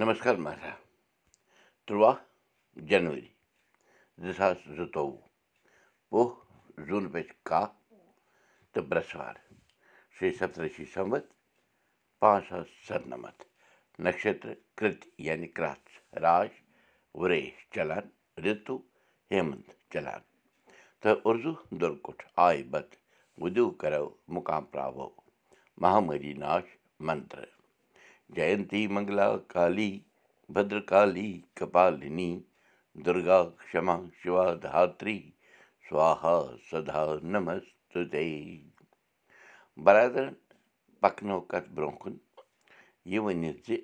نمسکار مہراج تُرٛواہ جنؤری زٕ ساس زٕتووُہ وُہ زوٗن بج کاہ تہٕ برٛٮ۪سوار شے سَتتٕرشی سَمت پانٛژھ ساس سَتنَمَتھ نَشتر کِرٛت یعنی کرٛچھ راش وریش چلان رِتوٗ ہیمنت چلان تہٕ اُردو دُرکُٹھ آے بت وُدو کَرو مُقام پراوو مہامری ناش منتر جینتی منٛگلا کالی بدرکالی کپالِنی دُرگا کما شِوا دھتری سوہا سدا نمست برادرن پکنو کتھ برونٛہہ کُن یہِ ؤنِتھ زِ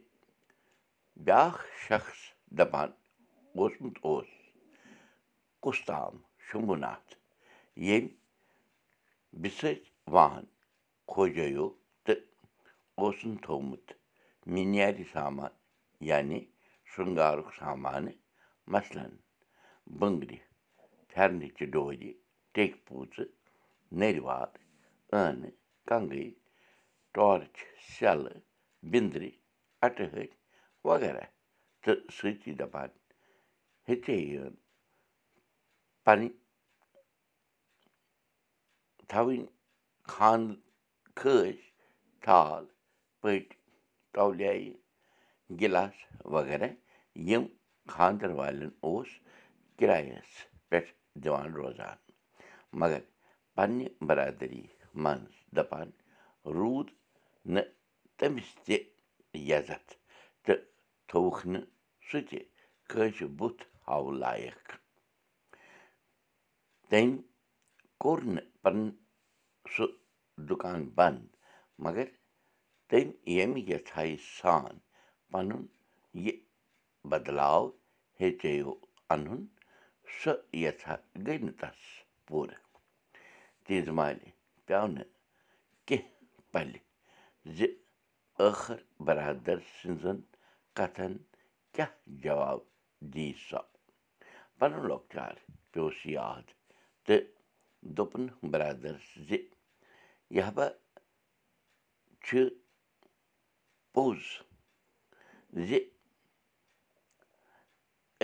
بیٛاکھ شخص دَپان اوسمُت اوس کُستام شمبناتھ ییٚمۍ بِسٕج وان کھوجیو تہٕ اوسُن تھوٚومُت مِنیارِ سامان یعنی شرٛنٛگارُک سامانہٕ مثلن بٔنٛگرِ پھٮ۪رنٕچہِ ڈورِ ٹیٚکۍ پوٗژٕ نٔرِ وار ٲنہٕ کنٛگٕرِ ٹارٕچ سیٚلہٕ بِنٛدرِ اَٹہٕ ۂٹۍ وغیرہ تہٕ سۭتی دَپان ہیٚژے یِن پنٕنۍ تھاوٕنۍ خان کھٲسۍ تھال پٔٹۍ تولیایہِ گِلاس وغیرہ یِم خانٛدر والٮ۪ن اوس کِرایَس پٮ۪ٹھ دِوان روزان مگر پنٛنہِ بَرادٔری منٛز دَپان روٗد نہٕ تٔمِس تہِ یَزتھ تہٕ تھوٚوُکھ نہٕ سُہ تہِ کٲنٛسہِ بُتھ ہاوُ لایق تٔمۍ کوٚر نہٕ پَنُن سُہ دُکان بنٛد مگر تٔمۍ ییٚمہِ یَژھایہِ سان پَنُن یہِ بدلاو ہیٚژیو اَنُن سۄ یَژھا گٔے نہٕ تَس پوٗرٕ۔ تیٖژ مالہِ پیٛو نہٕ کیٚنٛہہ پَلہِ زِ ٲخٕر بَرادَر سٕنٛزَن کَتھَن کیٛاہ جواب دی سۄ پَنُن لۄکچار پیوٚوُس یاد تہٕ دوٚپُن بَرادَرَس زِ یہِ ہا چھُ پوٚز زِ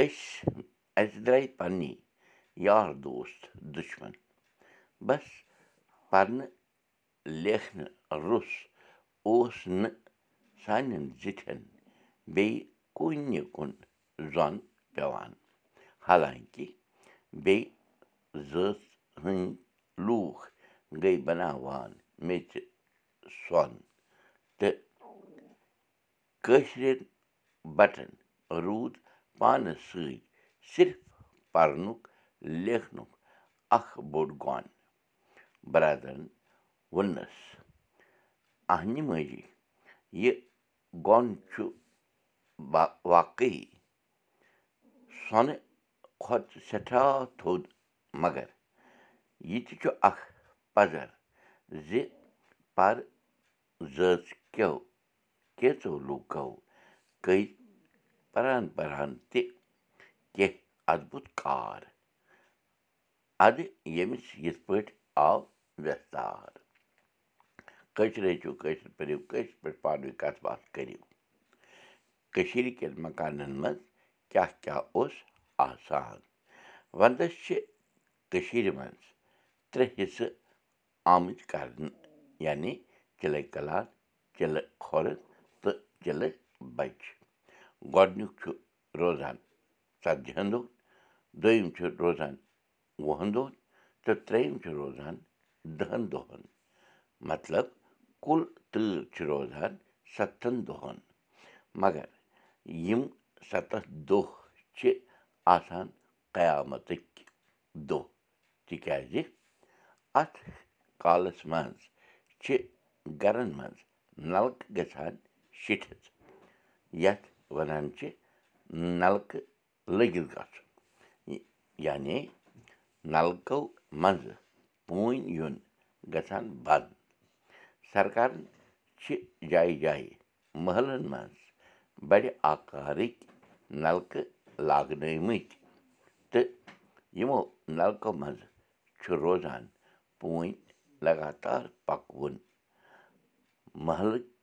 أسۍ اَسہِ درٛاے پنٛنی یار دوس دُشمَن بَس پَرنہٕ لیکھنہٕ روٚس اوس نہٕ سانٮ۪ن زِٹھٮ۪ن بیٚیہِ کُنہِ کُن زۄن پٮ۪وان حالانٛکہِ بیٚیہِ زٲژ ہٕنٛدۍ لوٗکھ گٔے بَناوان میٚژِ سۄن کٲشرٮ۪ن بَٹن روٗد پانَس سۭتۍ صِرف پَرنُک لیکھنُک اَکھ بوٚڑ گۄن بَرادَرَن ووٚننَس اَہنہِ ماجی یہِ گۄن چھُ واقعی سۄنہٕ کھۄتہٕ سٮ۪ٹھاہ تھوٚد مگر یہِ تہِ چھُ اَکھ پَزر زِ پَر زٲژ کیو کینٛژو لوٗکو کٔرۍ پَران پَران تہِ کیٚنٛہہ اَدبُت کار اَدٕ ییٚمِس یِتھ پٲٹھۍ آو وٮ۪ستار کٲشِر ہیٚچھِو کٲشِر پٔرِو کٲشِر پٲٹھۍ پانہٕ ؤنۍ کَتھ باتھ کٔرِو کٔشیٖرِ کٮ۪ن مکانَن منٛز کیٛاہ کیٛاہ اوس آسان وَندَس چھِ کٔشیٖرِ منٛز ترٛےٚ حِصہٕ آمٕتۍ کَرنہٕ یعنی چِلَے کَلان چِلہٕ کھۄرٕ بَچہِ گۄڈٕنیُک چھُ روزان ژَتجِہَن دۄہَن دوٚیِم چھُ روزان وُہَن دۄہَن تہٕ ترٛیٚیِم چھُ روزان دَہَن دۄہَن مطلب کُل تۭر چھِ روزان سَتَن دۄہَن مگر یِم سَتَتھ دۄہ چھِ آسان قیامَتٕکۍ دۄہ تِکیٛازِ اَتھ کالَس منٛز چھِ گَرَن منٛز نَلکہٕ گژھان شِٹھِتھ یَتھ وَنان چھِ نَلکہٕ لٔگِتھ گژھُن یعنی نَلکو منٛزٕ پوٗنۍ یُن گژھان بنٛد سرکارَن چھِ جایہِ جایہِ محلَن منٛز بَڑِ آکارٕکۍ نَلکہٕ لاگنٲومٕتۍ تہٕ یِمو نَلکو منٛزٕ چھُ روزان پوٗنۍ لگاتار پَکوُن محلٕکۍ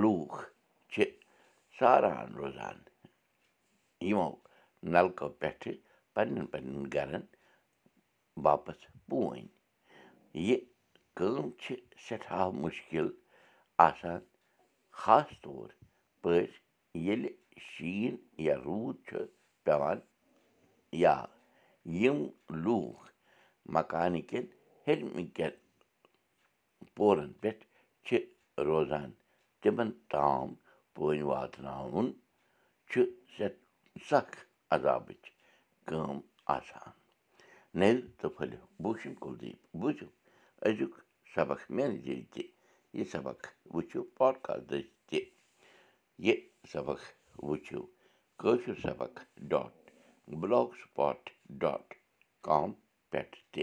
لوٗکھ چھِ ساران روزان یِمو نَلکو پٮ۪ٹھٕ پنٛنٮ۪ن پنٛنٮ۪ن گَرَن واپَس پوٗنۍ یہِ کٲم چھِ سٮ۪ٹھاہ مُشکِل آسان خاص طور پٲٹھۍ ییٚلہِ شیٖن یا روٗد چھُ پٮ۪وان یا یِم لوٗکھ مکانہٕ کٮ۪ن ہیٚرمہِ کٮ۪ن پورَن پٮ۪ٹھ چھِ روزان تِمَن تام پٲنۍ واتناوُن چھُ سَکھ عذابٕچ کٲم آسان نٔرِ تہٕ پھٔلہِ چھُس کُلدیپ بوٗزِو أزیُک سبق ذٔریعہِ تہِ یہِ سبق وٕچھِو پاڈکاسٹ دٔسۍ تہِ یہِ سبق وٕچھِو کٲشُر سبق dot blogspot dot com پٮ۪ٹھ تہِ